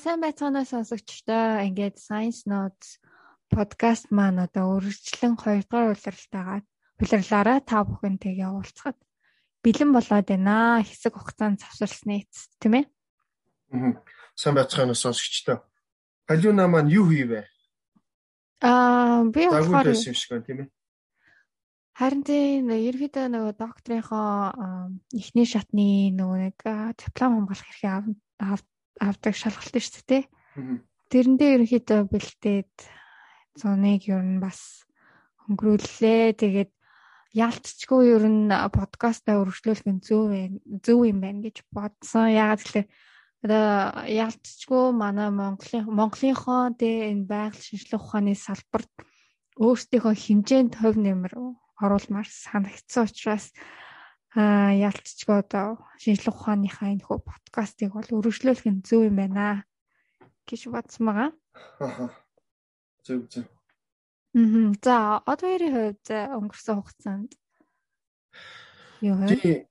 сайн байцгаана сонсогчдоо. Ингээд Science Notes подкаст маань одоо үргэлжлэн 2 дугаар улиралтайгаа улирлаараа та бүхэнтэйгээ уулзахад бэлэн болоод байна. Хэсэг хугацаанд завсарласны эцэст тийм ээ. Аа. Сайн байцгаана сонсогчдоо. Халиуна маань юу хийвэ? Аа би болохоор юм шиг байна тийм ээ. Харин тийм ерөөдөө нөгөө докторийнхоо эхний шатны нөгөө нэг диплом хамгаалах хэрэг авдаг шалгалт шүү дээ. Тэрэн дээр ерөөхдөө бэлдээд 101 ер нь бас өнгөрүүллээ. Тэгээд яалтчгүй ер нь подкастаа өргөжлүүлэх нь зөв зөв юм байна гэж бодсон. Ягаад гэвэл одоо яалтчгүй манай Монголын Монголынхоо тэ энэ байгаль шинжилгээ ухааны салбарт өөрсдийнхөө хэмжээнд хувь нэмэр оруулмаар санагдсан учраас а ялцчгүй одоо шинжлэх ухааныхаа энэ хөө подкастыг бол өргөжлүүлэх нь зөв юм байна гэж бодсон байгаа. Зөв зөв. Мм за одоогийн хувьд өнгөрсөн хугацаанд юу вэ?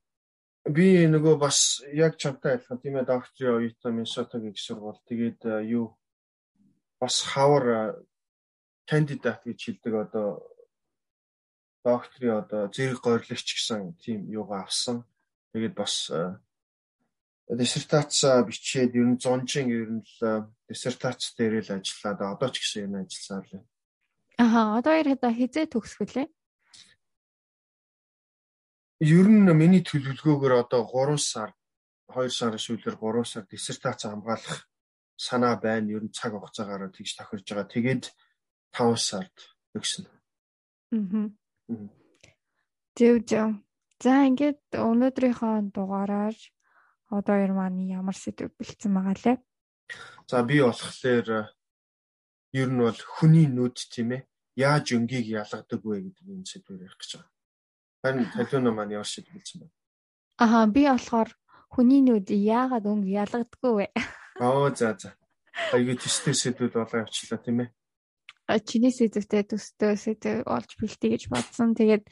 Би нөгөө бас яг чамтай адилхан тийм ээ докторийн оюутан Миннесотагийн их сургууль тэгээд юу бас хавар кандидат гэж хэлдэг одоо докторийн одоо зэрэг гойрлагч гэсэн тийм юугаа авсан. Тэгээд бас диссертац бичээд ер нь зонжин ер нь л диссертац дээр л ажиллаад одоо ч гэсэн энэ ажилласаар л. Аха одоо ярихад хизээ төгсөх үлээ. Ер нь миний төлөвлөгөөгөр одоо 3 сар 2 сарын сүүлээр 3 сар диссертац хамгаалах санаа байна. Ер нь цаг хугацаагаар тэгж тохирж байгаа. Тэгээд 5 сард өгсөн. Аа. Зөв зөв. За ингээд өнөөдрийнхөө дугаараар одоо ер маань ямар сэдв бэлдсэн байгаа лээ. За би болохоор ер нь бол хүний нүд тийм ээ яаж өнгийг ялгадаг вэ гэдэг энэ сэдвээр ярих гэж байгаа. Харин талиуна маань ямар сэдв бэлдсэн бэ? Аха би болохоор хүний нүд яагаад өнг ялгадаггүй вэ? Аа за за. Аягүй төстэй сэдвүүд болоо явчлаа тийм ээ чиний сэдвтэй төстэй сэдв олж бэлтий гэж бодсон. Тэгээд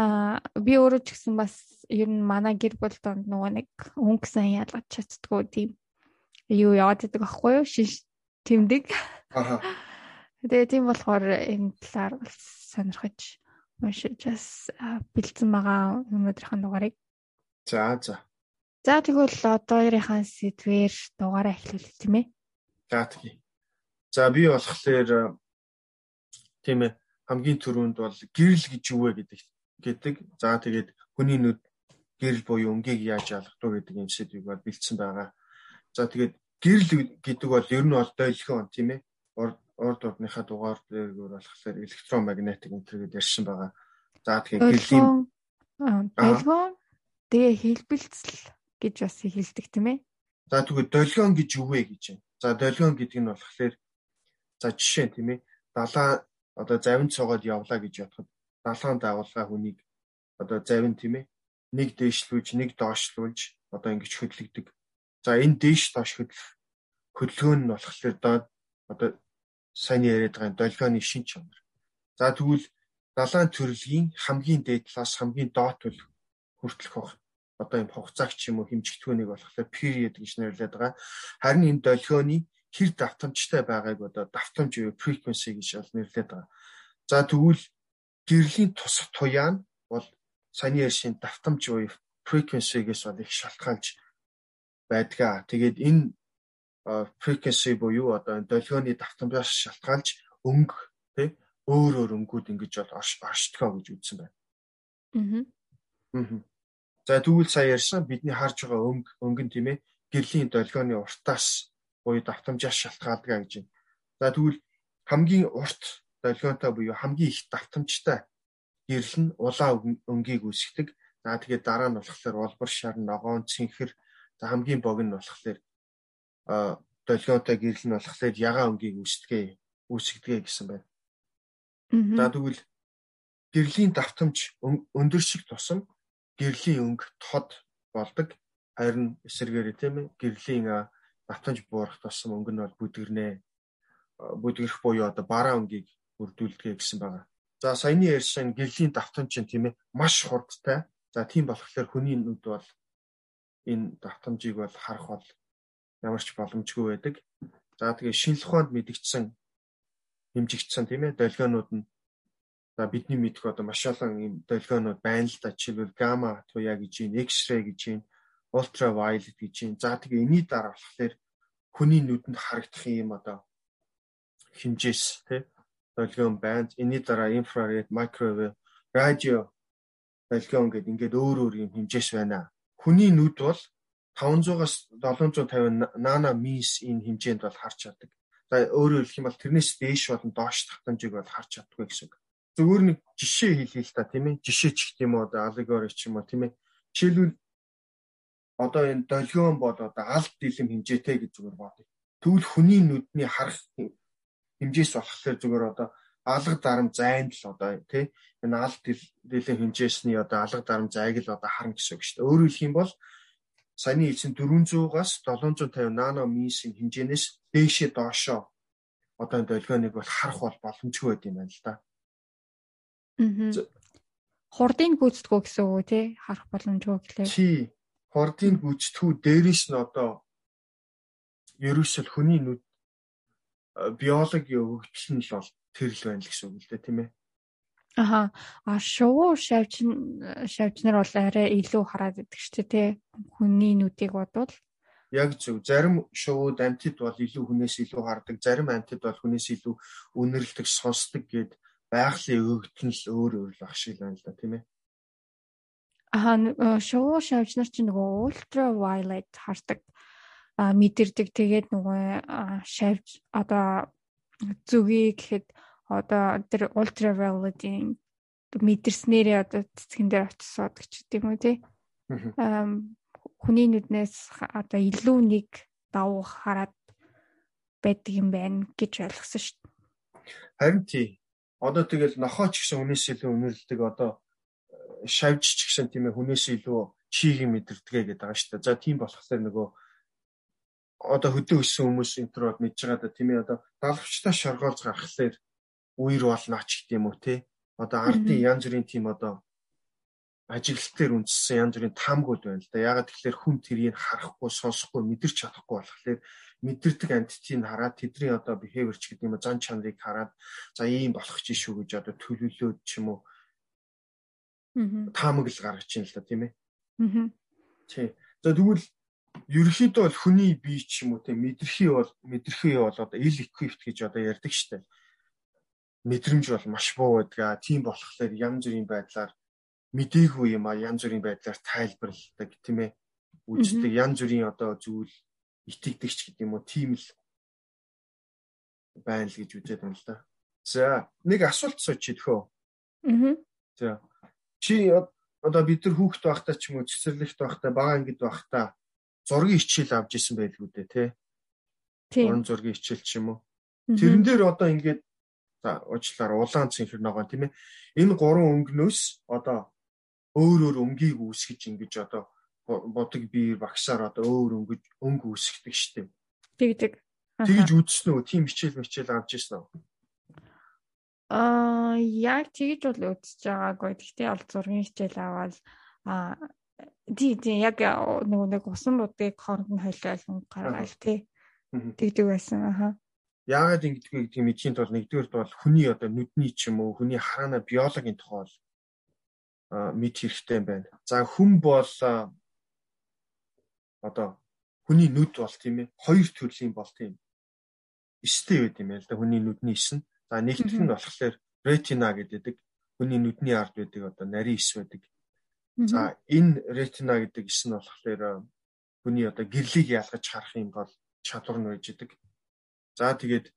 аа би өөрөө ч гэсэн бас ер нь манай гэр бүл донд нөгөө нэг өнгө сан ялгаж чаддгүй тийм юу яваад байдаг аахгүй юу? Шиш тэмдэг. Аа. Тэгээд тийм болохоор энэ талаар бол сонирхож уншиж бас бэлдсэн байгаа өнөөдрийнхэн дугаарыг. За за. За тэгвэл одоо хоёрынхаа сэдвээр дугаараа эхлүүлээ тийм ээ. За тэгье. За би болохоор тийм ээ хамгийн түрүүнд бол гэрэл гэж юу вэ гэдэг гэдэг. За тэгээд хүний нүд гэрэл буюу өнгийг яаж ялгадаг гэдэг юм сэдвийг бол бэлдсэн байгаа. За тэгээд гэрэл гэдэг бол ер нь бол дойлхон тийм ээ. Урд урдныхаа дугаар дээр болохоор электромагнетик энтер гэдээ ярьсан байгаа. За тэгээд гэрлийн дойлхон тэгээ хэлбэлцэл гэж бас хэлдэг тийм ээ. За тэгээд дойлхон гэж юу вэ гэж байна. За дойлхон гэдэг нь болохоор за жишээ тийм ээ. Далаа одоо завинд цогоод явлаа гэж бодоход далайн дагуулга хүнийг одоо завин тийм ээ нэг дээшлүүлж нэг доошлуулж одоо ингэж хөдлөгдөг. За энэ дээш доош хөдлөх хөдөлгөөн нь болохоор доод одоо сайн яриад байгаа долгионы шин чанар. За тэгвэл далайн төрөлгийн хамгийн дээд талаас хамгийн доод төл хүртэлх баг одоо юм хугацаагч юм уу хэмжигдэхүүнийг болохоор period гэж нэрлэдэг байгаа. Харин энэ долгионы хэр давтамжтай байгааг одоо давтамж буюу frequency гэж бол нэрлэдэг байгаа. За тэгвэл гэрлийн тусах туяа нь бол саяны ярьсан давтамж буюу frequency-гээс бол их шалтгаалж байдгаа. Тэгээд энэ frequency буюу одоо долгионы давтамжаас шалтгаалж өнгө тий өөр өөр өнгүүд ингэж бол оршдгоо гэж үзсэн байна. Аа. Аа. За тэгвэл сая ярьсан бидний харж байгаа өнгө өнгө нь тийм ээ гэрлийн долгионы уртаас буюу давтамжаас шалтгаалдаг гэж байна. За тэгвэл хамгийн урт долгионтой буюу хамгийн их давтамжтай гэрэл нь улаан өнгийг үүсгдэг. За тэгээд дараа нь болохоор улбар шар, ногоон, цэнхэр за хамгийн бог нь болохоор а долгионтой гэрэл нь болохоор ягаан өнгийг үүсдэгэ үүсгдэгэ гэсэн байна. За тэгвэл гэрлийн давтамж өндөр шиг тусам гэрлийн өнгө тод болдог. Харин эсэргээрээ тийм ээ гэрлийн давтамж буурах тусам өнгө нь бол бүдгэрнэ. Бүдгэрх буюу одоо бараа өнгийг бүрдүүлдэг гэсэн байгаа. За саяны ярьсан гэрлийн давтамж чинь тийм ээ маш хурдтай. За тийм болохоор хүний нүд бол энэ давтамжийг бол харах бол ямар ч боломжгүй байдаг. За тэгээ шинжлэх ухаанд мэдгдсэн хэмжигдсэн тийм ээ долгионууд нь за бидний мэдэх одоо маш олон юм долгионууд байна л да. Жишээлбэл гамма туяа гэж юм, X-ray гэж юм, ultraviolet гэж юм. За тэгээ энэний дараа болохоор хүний нүдэнд харагдах юм одоо хэмжээс тий долгион байна. Энэний дараа инфраред, microwave, радио долгион гэдэг ингээд өөр өөр юм хэмжээс байна. Хүний нүд бол 500-аас 750 нано мис энэ хэмжээнд бол харж чаддаг. За өөрөөр хэлэх юм бол тэрнээс дээш болон доош татамжийг бол харж чаддгүй гэсэн үг. Зөвхөн нэг жишээ хэлье л та тийм ээ. Жишээ ч гэх юм уу аллегори ч юм уу тийм ээ. Жишээлбэл одоо энэ долгион бол одоо алт дилэм хэмжээтэй гэж зүгээр бодъё. Тэгвэл хүний нүдний харах хэмжээс болохоор зүгээр одоо алга дарам зайнд л одоо тий энэ алт дилэм хэмжээсний одоо алга дарам зайг л одоо харна гэсэн үг шүү дээ. Өөрөөр хэлэх юм бол саяны хэлсэн 400-аас 750 нано мисийн хэмжээнээс дээшээ доошоо одоо энэ долгионыг бол харах бол боломжгүй байд юм байна л да. Аа. Хурдыг гүйцэтгэв гэсэн үг тий харах боломжгүй гэлээ. Тий. Хурдыг гүйцэтгэв дээрээс нь одоо ерөөсөл хүний нүд биологийн өгөгдөл нь л бол тэр л байна л гэсэн үг л дээ тийм ээ. Аха. А шувуу шавж шавжнар бол арай илүү хараад идэг ч тий. Хүний нүдийг бодвол яг зөв. Зарим шувууд амтд бол илүү хүнээс илүү хардаг, зарим амтд бол хүнээс илүү үнэрлдэг, сонсдог гэд байгалийн өгөгдөн л өөр өөр л ах шиг байна л да тийм ээ. Аа шувуу шавжнар чинь нөгөө ультравиолет хардаг мэдэрдэг. Тэгээд нөгөө шавж одоо зүгийг гэхэд одоо тэр ультравиолетийн мэдэрснээрээ одоо цэцгэн дээр очиж суудаг ч гэдэм үү тий. Аа хүний нүднээс одоо илүү нэг давуу хараад байдаг юм байна гэж ойлгосон шүү дээ. Харин тий. Одоо тэгэл нохоо ч гэсэн хүнээс илүү үнэрлдэг одоо э, шавж ч гэсэн тийм ээ хүнээс илүү чийг мэдэрдэгэ гэдэг байгаа шүү дээ. За тийм болохоор нөгөө одоо хөдөө өссөн хүмүүс интернет мэдж байгаа да тийм ээ одоо далавчтай шоргоолж гарахлаар үер болно ч гэдэм үү те. Одоо ардын янз бүрийн тийм одоо ажиглалт дээр үндэссэн янз бүрийн таамгууд байна л да. Ягаад тэгэхээр хүн тэрийг харахгүй, сонсохгүй, мэдэрч чадахгүй болохоор мэдэрдэг антитийг хараад тэдний одоо behavior ч гэдэг юм зан чанарыг хараад за ийм болох ч шүү гэж одоо төлөвлөөд ч юм уу таамаг л гаргаж ийн л да тийм ээ. Аа. Тий. За тэгвэл ерөөхдөө бол хүний бие ч юм уу те мэдрэхий бол мэдрэхий бол одоо ил equipped гэж одоо ярьдаг штеп мэдрэмж бол маш буу байдаг. Тийм болохоор янз бүрийн байдлаар мдээгүй юм а янз бүрийн байдлаар тайлбарладаг тийм ээ. Үздэг янз бүрийн одоо зүйл итгэдэгч гэдэг юм уу тийм л байна л гэж үзээд байна л да. За нэг асуулт сууч идэх үү? Аа. За. Чи одоо бид нар хүүхэд байхдаа ч юм уу цэцэрлэгт байхдаа бага ангид байхдаа зургийн хичээл авч исэн байлгүй дээ тий. Тийм. Зургийн хичээл ч юм уу. Тэрэн дээр одоо ингээд за уучлаарай улаан цэнхэр ногоон тийм ээ. Энэ гурван өнгнөөс одоо өөр өөр өнгийг үүсгэж ингэж одоо бодог биер багсаар одоо өөр өнгөж өнгө үүсгдэг штеп. Тэгдэг. Тэгж үзсэн үү? Тийм хичээл мичээл авч ирсэн үү? Аа яг тэгж бол үзэж байгаагүй. Гэхдээ ол зургийн хичээл аваад аа тий тий яг нөгөө нэг усан будыг хооронд нь хойлол гаргаал тий. Тэгдэг байсан ааа. Яагаад ингэдэггүй гэдэг мэдхийн тулд нэгдүгээрт бол хүний одоо нүдний ч юм уу хүний хараана биологийн тухай мэд хэрэгтэй байна. За хүн бол одоо хүний нүд бол тийм ээ хоёр төрлийн бол тийм эстэй байд юм яа л да хүний нүдний эс нь. За нэгдүгээр нь болохоор ретина гэдэг хүний нүдний ард байдаг одоо нарийн эс байдаг. За энэ ретина гэдэг эс нь болохоор хүний одоо гэрлийг ялгаж харах юм бол чадвар нь байж идэг. За тэгээд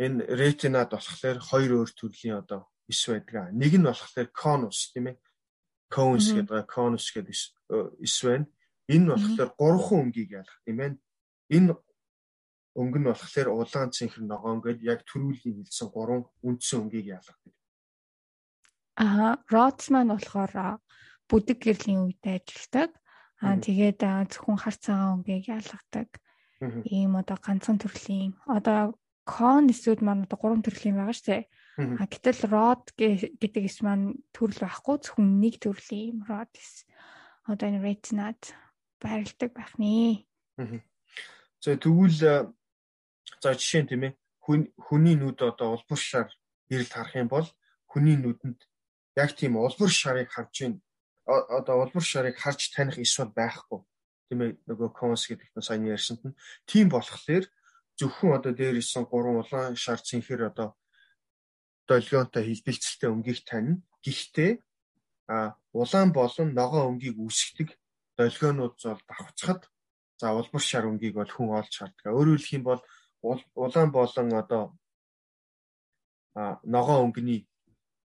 энэ ретинад болохоор хоёр өөр төрлийн одоо эс байдаг. Нэг нь болохоор конус тийм ээ. Cones гэдэг конус гэдэг эс байна. Энэ нь болохоор гурван өнгийг ялгах тийм ээ. Энэ өнгө нь болохоор улаан цэнхэр ногоон гэдэг яг төрүүлийн хэлсэн гурван үндсэн өнгийг ялгадаг. Аа, Rods маань болохоор бүдэг гэрлийн үед ажилладаг. Аа тэгээд зөвхөн хар цагаан өнгийг ялгадаг ийм одоо ганцхан төрлийн одоо кон эсүүд маань одоо гурван төрлийн байгаа шүү дээ. А гэтэл род гэдэг эс маань төрөл байхгүй зөвхөн нэг төрлийн род эс. Одоо энэ ретинад байрладаг байх нэ. За тэгвэл За жишээ нь тийм ээ. Хүний нүд одоо улбар шар ирэлт харах юм бол хүний нүдэнд яг тийм улбар шарыг харж ийн одоо улбар шарыг харж таних эсвэл байхгүй. Тийм ээ нөгөө конс гэдэг нь сайн ярьсанд нь. Тийм болохоор зөвхөн одоо дээр исэн гурван улаан шар цэнхэр одоо долгионтой хэлбэлцэлтэй өнгийг тань. Гэхдээ а улаан болон ногоон өнгийг үүсгдэг долгионууд зол давхцахад за улбар шар өнгийг бол хүн олж харддаг. Өөрөөр хэлэх юм бол улаан болон одоо ногоон өнгөний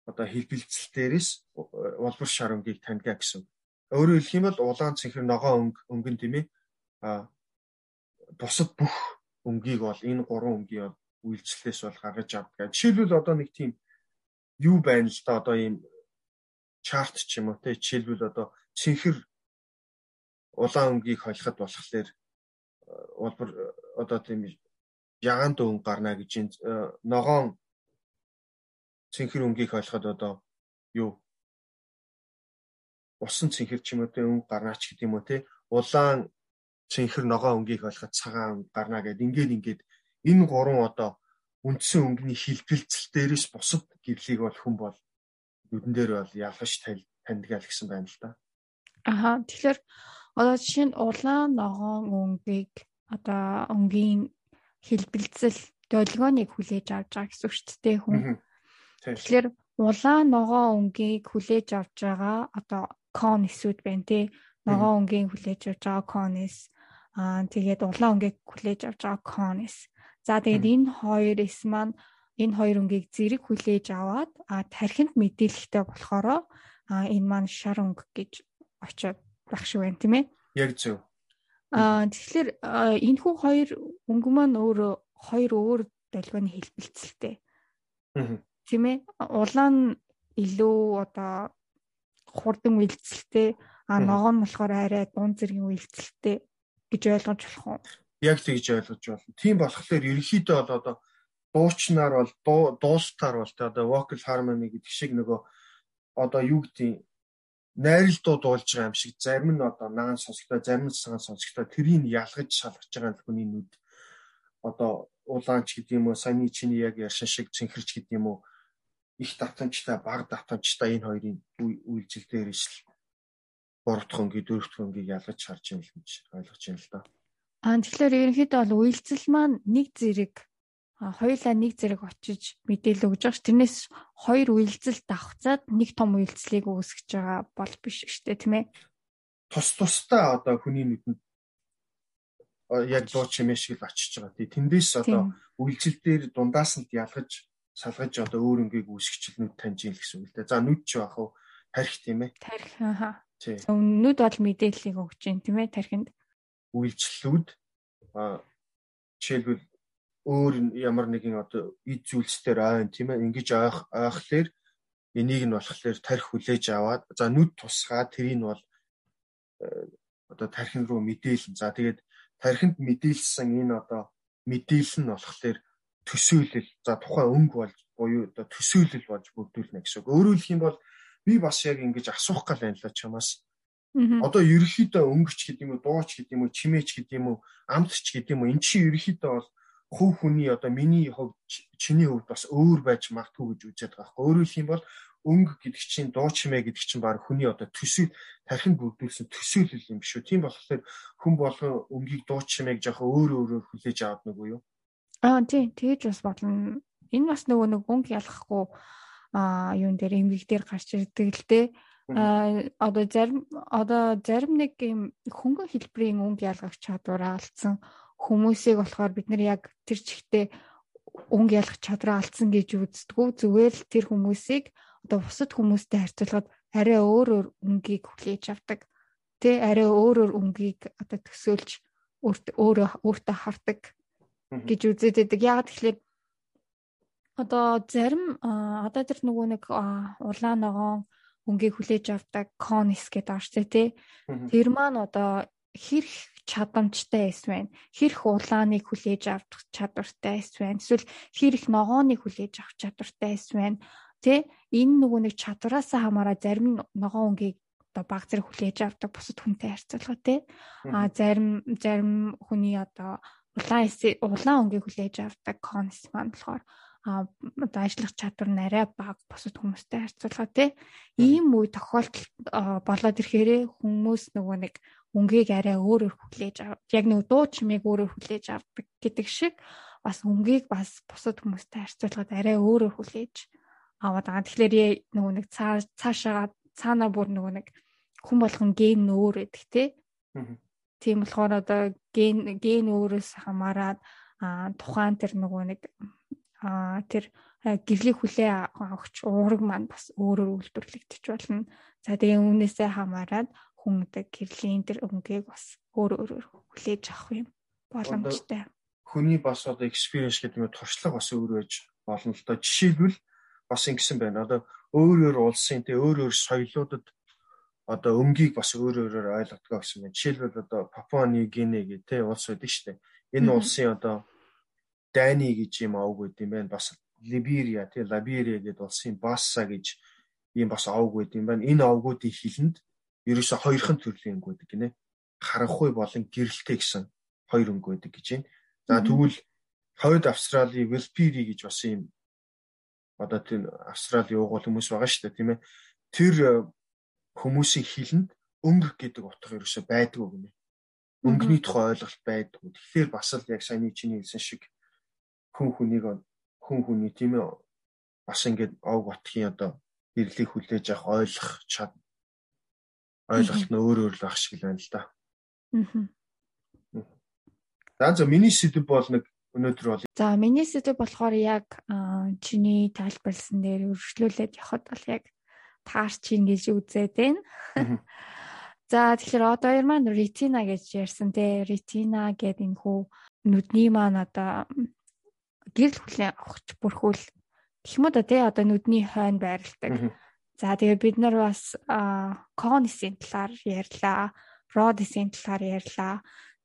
одоо хэлбэлцэл дээрээс улбар шар өнгийг таньдаг гэсэн. Өөрөөр хэлэх юм бол улаан цэнхэр ногоон өнгө өнгөн тийм ээ а бусад бүх өнгийг бол энэ гурван өнгийн үйлчлэлээс бол гаргаж авдаг. Жишээлбэл одоо нэг тийм юу байна л да одоо ийм чарт ч юм уу те жишээлбэл одоо цэнхэр улаан өнгийг холиход болохоор улбар одоо тийм ягаан дүүн гарна гэж ногоон цэнхэр өнгийг ойлгоход одоо юу усан цэнхэр ч юм уу те өнгө гарнаач гэдэг юм уу те улаан цэнхэр ногоо өнгийг ойлгоход цагаан гарна гэд ингээд ингээд энэ гурван одоо үндсэн өнгөний хилбэлцэл дээрээс бусад гэрлийг бол хүн бол нүдэн дээр бол ялгаж таньдаг гэсэн байна л да. Аха тэгэхээр одоо жишээ нь улаан ногоон өнгийг одоо өнгийн хилбэлцэл долгионыг хүлээж авч байгаа гэсэн үг шүү дээ хүн. Тэгэхээр улаан ногоо өнгийг хүлээж авч байгаа одоо кон эсүүд байна тий. Ногоо өнгийн хүлээж авч байгаа конес аа тэгээд улаан өнгийг хүлээж авч байгаа конес. За тэгээд энэ хоёр эс маань энэ хоёр өнгийг зэрэг хүлээж аваад а тархинд мэдээлэхтэй болохоор а энэ маань шар өнгө гэж очиод байх шиг байна тийм ээ. Яг зөв. Аа тэгэхээр энэ хүү хоёр өнгө маань өөр хоёр өөр долгионы хэлбэлцэлтэй. Аа тийм ээ улаан илүү одоо хурдан үйлцэлтэй а ногоо нь болохоор арай дунд зэргийн үйлцэлтэй гэж ойлгож болох уу? Яг тэгж ойлгож болно. Тийм болохоор ерөнхийдөө бол одоо дуучнаар бол дуустаар бол тэ одоо vocal harmony гэдэг шиг нөгөө одоо юу гэдгийг найралтууд болж байгаа юм шиг зарим нь одоо наан сонсогдоо зарим нь цагаан сонсогдоо тэрийг ялгаж шалгаж байгаа хүний нүд одоо улаанч гэдэг юм уу саяны чиний яг ярьсан шиг цэнхэрч гэдэг юм уу их давтамжтай баг давтамжтай энэ хоёрын үйлчлэл дээрээс л гуравдах өнгийн дөрөвдөх өнгийг ялгаж харж юм л гэж ойлгож байна л да. Аа тэгэхээр ерөнхийдөө бол үйлчлэл маань нэг зэрэг хоёулаа нэг зэрэг очиж мэдээлэл өгж байгаа ш. Тэрнээс хоёр үйлчлэл давхцаад нэг том үйлчлэлийг үүсгэж байгаа бол биш штэ тийм ээ. Тус тустай одоо хүний нүдэнд яг дуу чимээ шиг л очиж байгаа. Тэндээс одоо үйлчлэл дээр дундаас нь ялгаж салгаж одоо өөр өнгийг үүсгэж нүд таньж ийн гэсэн үг л дээ. За нүд ч яах вэ? Тарих тийм ээ. Тарих аа. Нүд бол мэдээллийг өгч जैन тийм ээ тархинд. Үйлчлэлүүд а жишээлбэл өөр ямар нэгэн одоо ид зүйлсээр ойн тийм ээ ингэж ойх ойхлоор энийг нь болохоор тарих хүлээж аваад за нүд тусгаа тэрийг нь бол э, одоо тархин руу мэдээлэн за тэгээд тархинд мэдээлсэн энэ одоо мэдээлэл нь болохоор төсөөлөл за тухайн өнгө болж буюу одоо төсөөлөл болж бүрдүүлнэ гэсэн үг. Өөрөөр хэлэх юм бол би бас яг ингэж асуух гал байна л чамаас. Одоо ерөөхдөө өнгөч гэдэг юм уу, дууч гэдэг юм уу, чимээч гэдэг юм уу, амтч гэдэг юм уу, эн чинь ерөөхдөө бол хувь хүний одоо миний хувьд чиний хувьд бас өөр байж магадгүй гэж үзээд байгаа хэрэг. Өөрөөр хэлэх юм бол өнгө гэдэг чинь дуу чимээ гэдэг чинь баг хүний одоо төсөөл тархинд бүрдүүлсэн төсөөлөл юм шүү. Тийм болохоор хүн болгон өнгийг дуу чимээг жоохон өөр өөрөөр хүлээж аваад нүггүй юу? Аа тий, тэгэж бас болно. Энэ бас нөгөө нэг өнгө ялахгүй аа юун дээр эмгэг дээр гарч ирдэг л дээ. Аа одоо зарим одоо зарим нэг юм хөнгөн хэлбэрийн өнгө ялгах чадвараа алдсан хүмүүсийг болохоор бид нар яг тэр чигтээ өнгө ялгах чадвараа алдсан гэж үздэггүй. Зүгээр л тэр хүмүүсийг одоо бусад хүмүүстэй харьцуулахад арай өөр өөр өнгийг хүлээж авдаг. Тэ арай өөр өөр өнгийг одоо төсөөлж өөрөө өөртөө хардаг гэж үзээд байдаг. Яг тэгэхээр одоо зарим одоо тэр нөгөө нэг улаан ногоон өнгийг хүлээж авдаг конис гэдэг ааш тий. Тэр маань одоо хэрэг чадамжтай эсвэл хэрэг улааныг хүлээж авах чадвартай эсвэл эсвэл хэрэг ногооныг хүлээж авах чадвартай эсвэл тий энэ нөгөө нэг чадвараасаа хамаараа зарим ногоон өнгийг одоо баг зэрэг хүлээж авдаг бусад хүнтэй харьцуулахад тий а зарим зарим хүний одоо улаан улаан өнгийг хүлээж авдаг конс маань болохоор а одоо ажиллах чадвар нь арай бага бусад хүмүүстэй харьцуулахад тий ийм үе тохиолдол болоод ирэхээрээ хүмүүс нөгөө нэг өнгийг арай өөрөөр хүлээж ав. Яг нэг дуу чимээг өөрөөр хүлээж авдаг гэдэг шиг бас өнгийг бас бусад хүмүүстэй харьцуулахад арай өөрөөр хүлээж аваад байгаа. Тэгэхээр нөгөө нэг цаашаа цаанаа бүр нөгөө нэг хүн болгон ген өөр гэдэг тий. Тийм болохоор одоо ген ген өөрөөс хамаарат тухайн тэр нөгөө нэг тэр гэрлийг хүлээ авахч уураг маань бас өөрөөр үйлдвэрлэгдэж болно. За тэгээ үүнээсээ хамаарат одоо гэрлийн тэр өнгийг бас өөр өөрөөр хүлээж авах юм боломжтой. Хүний бас одоо experience гэдэг нь туршлага бас өөр байж болно л доо. Жишээлбэл бас ингэсэн байна. Одоо өөр өөр улсын тэг өөр өөр соёлуудад одоо өмгийг бас өөр өөрөөр ойлгодгоо гэсэн байна. Жишээлбэл одоо Папуа Гинэ гэх тэ улс байдаг шүү дээ. Энэ улсын одоо Дайни гэж юм авг байд юм байна. Бас Либерия тэ Лаберия гэдэг улсын Басса гэж ийм бас авг байд юм байна. Энэ авгуудын хилэнд ерөөсө хоёрхан төрлийн өнгө байдаг гинэ. Харанхуй болон гэрэлтэй гэсэн хоёр өнгө байдаг гэж байна. За тэгвэл хойд Австралийн Велпири гэж бас ийм одоо тийм Австралийн уугуул хүмүүс байгаа шүү дээ тийм ээ. Тэр хүмүүсийн хилэнд өнгө гэдэг утга ерөөсөй байдгүй гинэ. Өнгөний тухай ойлголт байдгүй. Тэгэхээр бас л яг саяны чиний хэлсэн шиг хүн хүнийг хүн хүний тийм ээ бас ингээд ог батхийн одоо ирлийг хүлээж авах ойлгох чад ойлголт нь өөр өөр л ах шиг л байна л да. Аа. За миний сэдв бол нэг өнөөдөр бол За миний сэдв болохоор яг чиний тайлбарлсан дээр өргөжлүүлээд явхад бол яг таарч ийн гэж үзээд байна. За тэгэхээр одоо хоёр маань ретина гэж ярьсан те ретина гэдэг энэ хүү нүдний маань одоо гэрэл хүлээн авахч бүрхүүл гэх юм уу те одоо нүдний хойно байрладаг. За тэгээ бид нар бас конисийн талаар ярьлаа, родисийн талаар ярьлаа.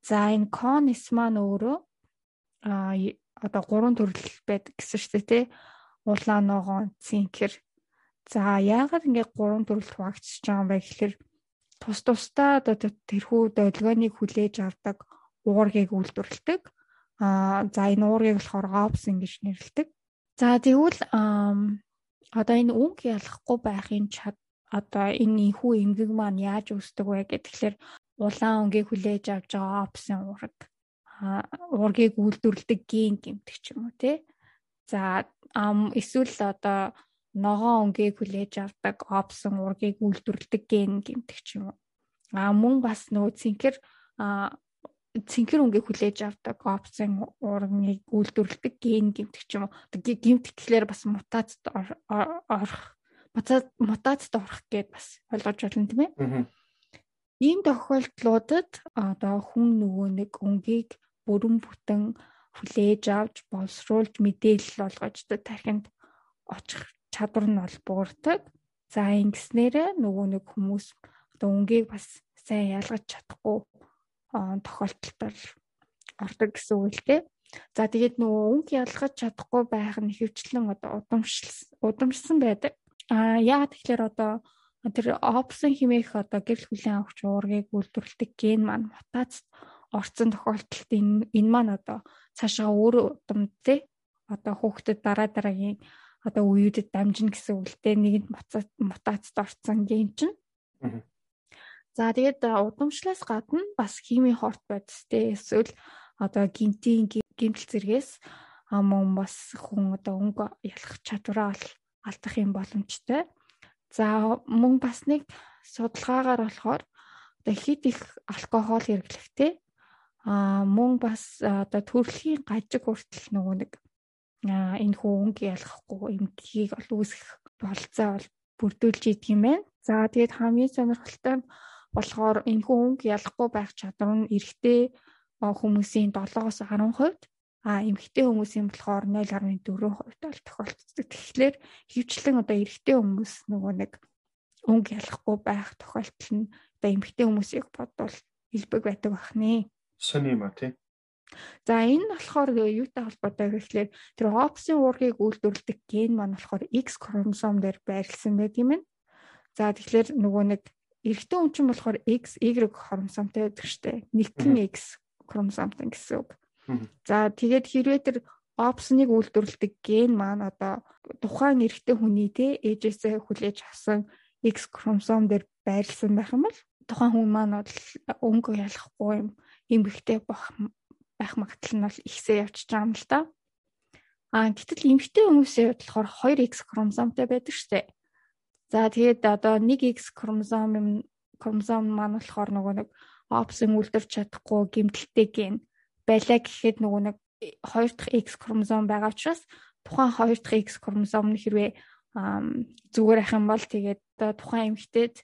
За энэ конис маань өөрөө а одоо гурван төрөл байдаг гэсэн шүү дээ те. Улаан ногоон, цинкер, За яагаад ингэ гурван төрөлд хуваагдчихж байгаа юм бэ гэхээр тус тусдаа одоо тэрхүү долгионыг хүлээж авдаг уургийг үйлдвэрлэдэг. Аа за энэ уургийг болохоор опс ингэж нэрлэдэг. За тэгвэл одоо энэ үг ялахгүй байхын чад одоо энэ ихүү эмгэг маань яаж үүсдэг вэ гэхээр улаан өнгийг хүлээж авч байгаа опсын уураг уургийг үйлдвэрлэдэг ген гэмтэг ч юм уу тий. За эсвэл одоо ногоон өнгийг хүлээж авдаг опсон ургийг үйлдвэрлэдэг ген гэмтэг ч юм уу. А мөн бас нөгөө цэнхэр цэнхэр өнгийг хүлээж авдаг опсон ургийг үйлдвэрлэдэг ген гэмтэг ч юм уу. Гэмтэг гэхлээр бас мутацид орох мутацид орох гэд бас ойлгож байна тийм ээ. Ийм тохиолдлуудад одоо хүн нөгөө нэг өнгийг бүрэн бүтэн хүлээж авч боловсруулж мэдээлэл олгож тархинд очих чадвар нь бол буурдаг. За ингэснээрээ нөгөө нэг хүмүүс одоо өнгийг бас сайн ялгаж чадахгүй тохиолдолд ордог гэсэн үг л дээ. За тэгээд нөгөө өнг ялгаж чадахгүй байх нь хөвчлэн одоо удамшилсан удамшсан байдаг. А яа тэгэхээр одоо тэр опсон химээх одоо гэрэл хүлэн авахч уургийг үйлдвэрлэдэг ген маань мутацид орцсон тохиолдолд энэ энэ маань одоо цаашаа өөр удамд тий одоо хүүхдэд дараа дараагийн одоо үеүүдэд дамжина гэсэн үгтэй нэгэнд мутацид орсон ген чинь. За тэгээд удамшлаас гадна бас химийн хорт бодистэй эсвэл одоо гинтийн гимтэл зэргээс мөн бас хүн одоо өнгө ялах чадвараа алдах юм боломжтой. За мөн бас нэг судалгаагаар болохоор одоо хит их алкогол хэрэглэхтэй а мөн бас одоо төрөлхийн гажиг хүртэл нөгөө нэг энэ хүн өнг ялахгүй эмтгийг ол үүсэх болцоо бол бүрдүүлж идэг юм байна. За тэгээд хамгийн сонирхолтой нь болохоор энэ хүн өнг ялахгүй байх чадвар нь эрэгтэй хүмүүсийн 7-оос 10%, а эмэгтэй хүмүүсийн болохоор 0.4% бол тохиолддог. Тэгэхээр хөвчлэн одоо эрэгтэй хүмүүс нөгөө нэг өнг ялахгүй байх тохиолдол нь одоо эмэгтэй хүмүүсийг бодвол илбэг байдаг бахнэ. Сони юм а тий. За энэ нь болохоор юутай холбоотой гэхлээр тэр опсын уургийг үйлдвэрлэдэг ген маань болохоор X хромосом дээр байрлсан байт юм. За тэгэхээр нөгөө нэг эрэгтэй хүн чинь болохоор X, Y хромосомтой байдаг штэ. Нэгэн X хромосомтой гэсэн үг. За тэгээд хэрвээ тэр опсныг үйлдвэрлэдэг ген маань одоо тухайн эрэгтэй хүний те ээжээсээ хүлээж авсан X хромосом дээр байрлсан байх юм бол тухайн хүн маань бол өнгө ялахгүй юм эмгэгтэй байх байх магадлал нь бол ихсээ явчихж байгаа юм л да. А гэтэл эмгэгтэй хүмүүсийн хувьд болохоор 2X хромосомтой байдаг штеп. За тэгээд одоо 1X хромосом юм хромосом маань болохоор нөгөө нэг опсын үлдэрч чадахгүй гэмтэлтэй ген байлаа гэхэд нөгөө нэг 2 дахь X хромосом байгаа учраас тухайн 2 дахь X хромосом нь хэрвээ зүгээр ах юм бол тэгээд тухайн эмэгтэйд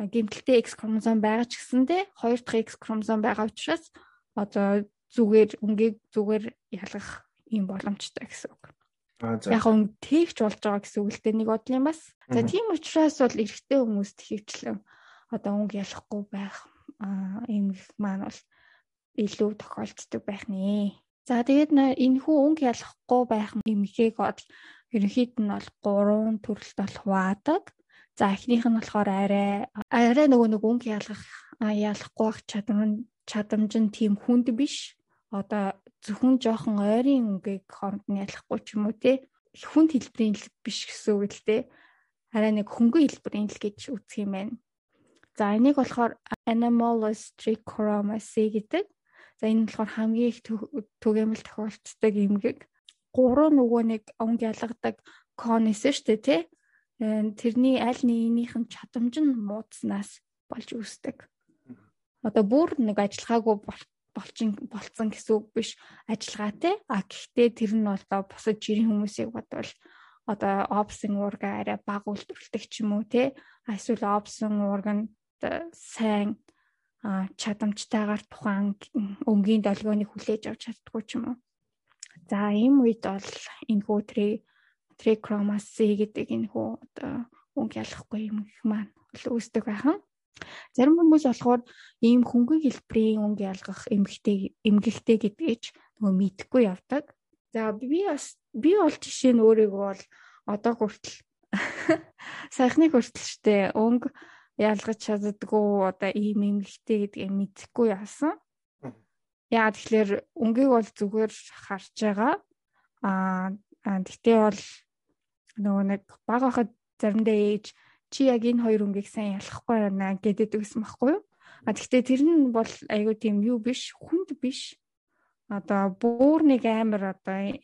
гэмтэлтэй X хромосом байгаа ч гэсэндээ 2 дахь X хромосом байгаа учраас одоо зүгээр өнгийг зүгээр ялгах юм боломжтой гэсэн үг. Яг өнгө тэгч болж байгаа гэсэн үг л дээ нэг бодлын бас. За тийм учраас бол эрэгтэй хүмүүст хөвчлэн одоо өнгө ялахгүй байх ийм маань бол илүү тохиолддог байх нэ. За тэгээд энэ хүү өнгө ялахгүй байх эмгээг бол ерөнхийд нь бол гурван төрөлт бол хуваадаг. За эхнийх нь болохоор арай арай нөгөө нэг өнгө ялгах ялахгүй байх чадамж чадамж нь тийм хүнд биш. Одоо зөвхөн жоохон ойрын өнгийг хооронд нь ялахгүй ч юм уу те хүнд хэлбэрийн л биш гэсэн үг л те арай нэг хөнгөн хэлбэрийн л гэж үзэх юм байна. За энийг болохоор Anomalous trichromacy гэдэг. За энэ болохоор хамгийн их түгээмэл тохиолддог эмгэг. Гурван нөгөө нэг онг ялгадаг конис шүү дээ тий. Тэрний аль нэгнийх нь чадамж нь муудснаас болж үүсдэг. Одоо бүр нэг ажиллагаагүй болчин болцсон гэсэн үг биш ажиллагаатай. А гэхдээ тэр нь бол бусад жирийн хүмүүсийг бодвол одоо опсын уурга арай баг үйлдвэрлэдэг ч юм уу те эсвэл опсын уурга нь сайн чадамжтайгаар тухайн өнгийн долгионыг хүлээж авч чаддгүй ч юм уу. За ийм үед бол энэ хүү трикромаси гэдэг энэ хүү одоо өнг ялахгүй юм их маань үүсдэг байхан. Зарим хүмүүс болохоор ийм хөнгөн хэлбэрийн өнг ялгах эмгэгтэй эмгэгтэй гэдгийг нөгөө мэдхгүй явдаг. За би бас би бол жишээ нь өөрийгөө бол одоо хүртэл сайхны хүртэл штэ өнг ялгаж чаддгүй одоо ийм эмгэгтэй гэдгийг мэдэхгүй яасан. Яа тэгэхээр өнгийг бол зүгээр харж байгаа. Аа тэгтээ бол нөгөө нэг баг байхад заримдаа ээж чи яг энэ хоёр өнгийг сайн ялахгүй байна гэдэг гэсэн баггүй юу? А тэгтээ тэр нь бол айгүй тийм юу биш, хүнд биш. Одоо бүр нэг амар одоо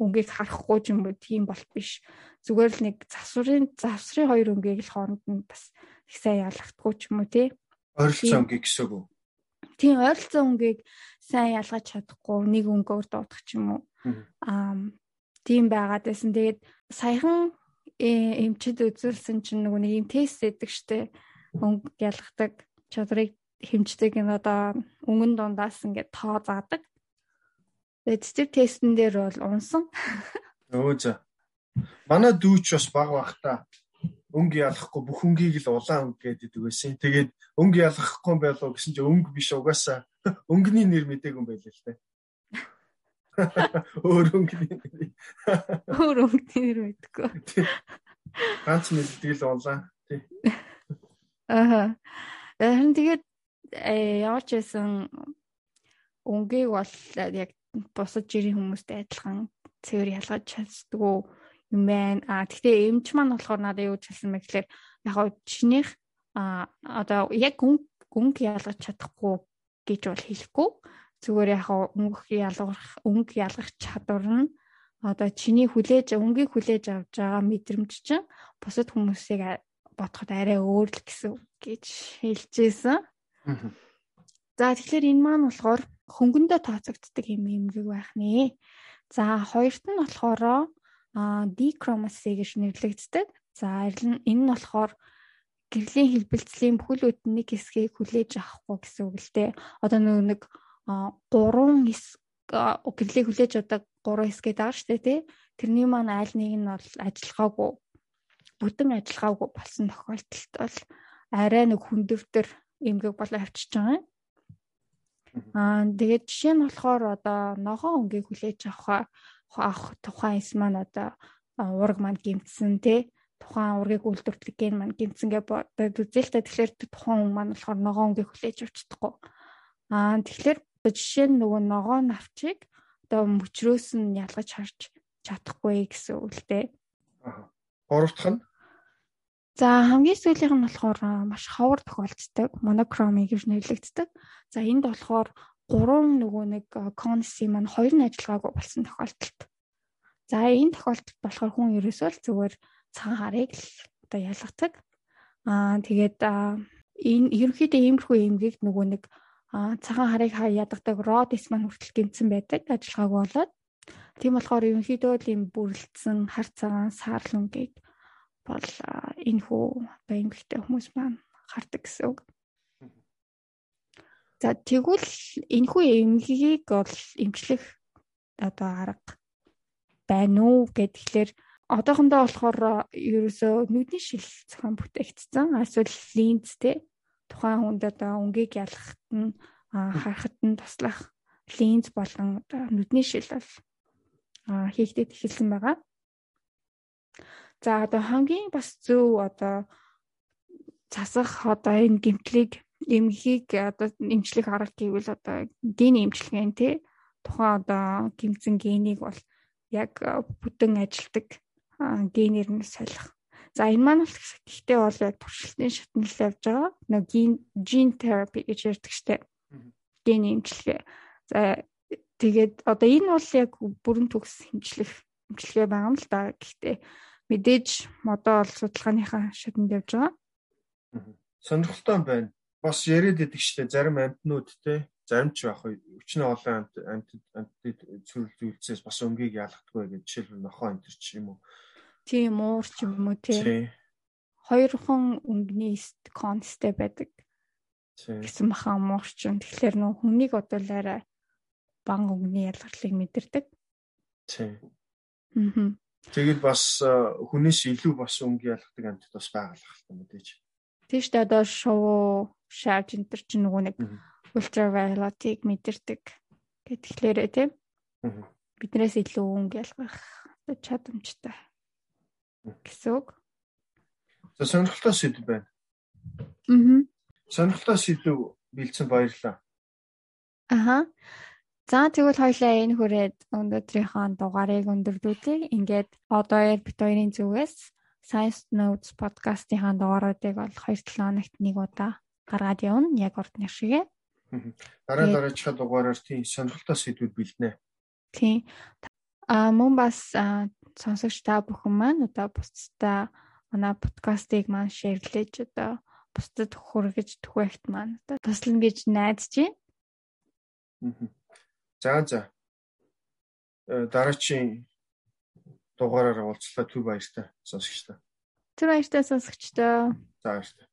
өнгийг харахгүй ч юм уу тийм болт биш. Зүгээр л нэг завсрын завсрын хоёр өнгийг л хооронд нь бас их сайн ялгахгүй ч юм уу тий. Ойролцоо өнгийг гэсэн үг үү? Тийм ойролцоо өнгийг сайн ялгаж чадахгүй нэг өнгөөр дуудах ч юм уу. Аа тийм байгаад байсан. Тэгээд саяхан эмчид үзүүлсэн чинь нөгөө нэг юм тест өгдөг штэ. Өнгө ялгадаг чадрыг хэмждэг нь одоо өнгөн дундаас ингээд тоо заадаг. Тэгээд тэр тестэн дээр бол унсан. Өө за. Манай дүүч бас баг бах та өнгө ялахгүй бүх өнгийг л улаан өнгө гэдэг байсан. Тэгээд өнгө ялахгүй байлоо гэсэн чинь өнгө биш угаасаа өнгөний нэр мдэг юм байлаа л те. Өөр өнгөний нэр. Өөр өнгөний нэр мэдгүй. Ганц мэддэг л улаан тий. Аа. Харин тэгээд яваач байсан өнгийг бол яг бусад жирийн хүмүүстэй адилхан цэвэр ялгаж чаддгүй юм байна. А тэгтээ эмч маань болохоор надад юу хэлсэн бэ гэхээр яг гоо чинийх а одоо яг өнгө ялгаж чадахгүй гэж бол хэлэхгүй. Зүгээр яг өнгө ялгах өнгө ялгах чадвар нь одоо чиний хүлээж өнгийг хүлээж авч байгаа мэдрэмж чинь бусад хүмүүсийг бодоход арай өөр л гэсэн гэж хэлжсэн. За тэгэхээр энэ маань болохоор хөнгөндөө тооцогддог юм эмгэг байх нэ. За хоёрт нь болохоор дикромаси гэж нэрлэгддэг. За энэ нь болохоор гэрлийн хэлбэлцлийн бүхэл бүтэн нэг хэсгийг хүлээж авахгүй гэсэн үг л дээ. Одоо нэг гурван гэрлийг хүлээж авдаг гурван хэсгээд байгаа шүү дээ тий. Тэрний маань аль нэг нь бол ажиллагаагүй бүтэн ажиллагаагүй болсон тохиолдолд бол арай нэг хүндөвтөр эмгэг болоо авчиж байгаа юм. Аа тэгээд жишээ нь болохоор одоо ногоон өнгийг хүлээж авах авах тухайн эс маань одоо ураг манд гимтсэн тий тухайн ургийг үйлдвэрлэх ген маань гимтсэнгээ бодоод үзэл та тэгэхээр тухайн хүн маань болохоор ногоон өнгийг хүлээж авч чадахгүй. Аа тэгэхээр Жишээ нь нөгөө ногоо навчийг одоо мөчрөөс нь ялгаж харж чадахгүй гэсэн үг л дээ. Аа. Гурав дахь нь За хамгийн сүүлийнх нь болохоор маш ховор тохиолддог, monochrome гэж нэрлэгддэг. За энд болохоор гурван нөгөө нэг конси маань хоёр нь ажиллагаагүй болсон тохиолдолд. За энэ тохиолдолд болохоор хүн ерөөсөө л зүгээр цагаан харыг л одоо ялгадаг. Аа тэгээд энэ ерөнхийдөө иймэрхүү эмгийг нөгөө нэг цагаан харыг хаа ядгадаг родис маань хүртэл гэмцэн байдаг ажиллагаагүй болоод тийм болохоор ерөнхийдөө л ийм бүрлдсэн хар цагаан саарлун гээд бол энэ хүү эмгэгтэй хүмүүс маань хардаг гэсэн үг. За тэгвэл энэ хүү эмгэгийг бол эмчлэх одоо арга байна уу гэхлээр одоохондоо болохоор ерөөсөө нүдний шил зохион бүтээгдсэн эсвэл линзтэй тухайн хүнд одоо өнгийг ялгахад нь харахад нь туслах линз болон нүдний шил бол хийгдэж эхэлсэн байгаа. За одоо хамгийн бас зөв одоо засах одоо энэ гимтлийг эмгийг одоо эмчлэх арга гэвэл одоо гений эмчилгээ тий тухайн одоо гимцэн генийг бол яг бүтэн ажилдаг генээр нь солих. За энэ маань бол гэхдээ бол яг туршилтын шатнал явж байгаа. Нэг gene therapy гэж ярьдаг штэ. Гений эмчилгээ. За тэгээд одоо энэ бол яг бүрэн төгс хэмжлэх эмчилгээ байгаа юм л да. Гэхдээ мэдээж модоо бол судалгааныхаа шатнд явж байгаа. Сонирхолтой байна. Бас яриад идэг штэ зарим амьтнууд те зарим ч яг өчнө олон амьт амьтад амьтад зүйлсээс бас өнгийг яалахдаггүй гэж жишээлбэл нохоо энэ ч юм уу. Тийм уур ч юм уу те. Хоёрхан өнгөний констэй байдаг. гэсэн баха муурч юм. Тэгэхээр нөх хүнийг одоо л арай бан өнгөний ялгарлыг мэдэрдэг. Тийм. Аа. Тэгэл бас хүнээс илүү бас өнгийн ялгадаг амьтад бас байгалах хэрэгтэй мэдээж. Тийм шүү дээ одоо шуу, шааж энэ төр чинь нөгөө нэг ультравиолетыг мэдэрдэг гэтгэлээрээ тийм. Биднээс илүү өнг ялгах чадамжтай гэсэн үг. За сонирхолтой сэдв байна. Аа. Сонирхолтой сэдв бэлдсэн баярлалаа. Аха. За тэгвэл хоёлаа энэ хүрээд өнөөдрийнхөө дугаарыг өндөрлүүлье. Ингээд одоо яар бит хоёрын зүгээс Science Notes подкастын дугааруудыг бол 2-7 хоногт нэг удаа гаргаад явна. Яг урд нэг шигээ. Дараа дараачихад дугаараар тийм сонирхолтой сэдвүүд бэлднэ. Тийм. А мөн бас сонсогч та бүхэн маань одоо бусдаа манай подкастыг маань шеэрлэж одоо бусдад хүргэж түгээгт маань одоо туслана гэж найдаж байна. За за. Э, дараачийн дугаараар уулзлаа түр баяртай сонсогчтой. Түр баяртай сонсогчтой. За баяртай.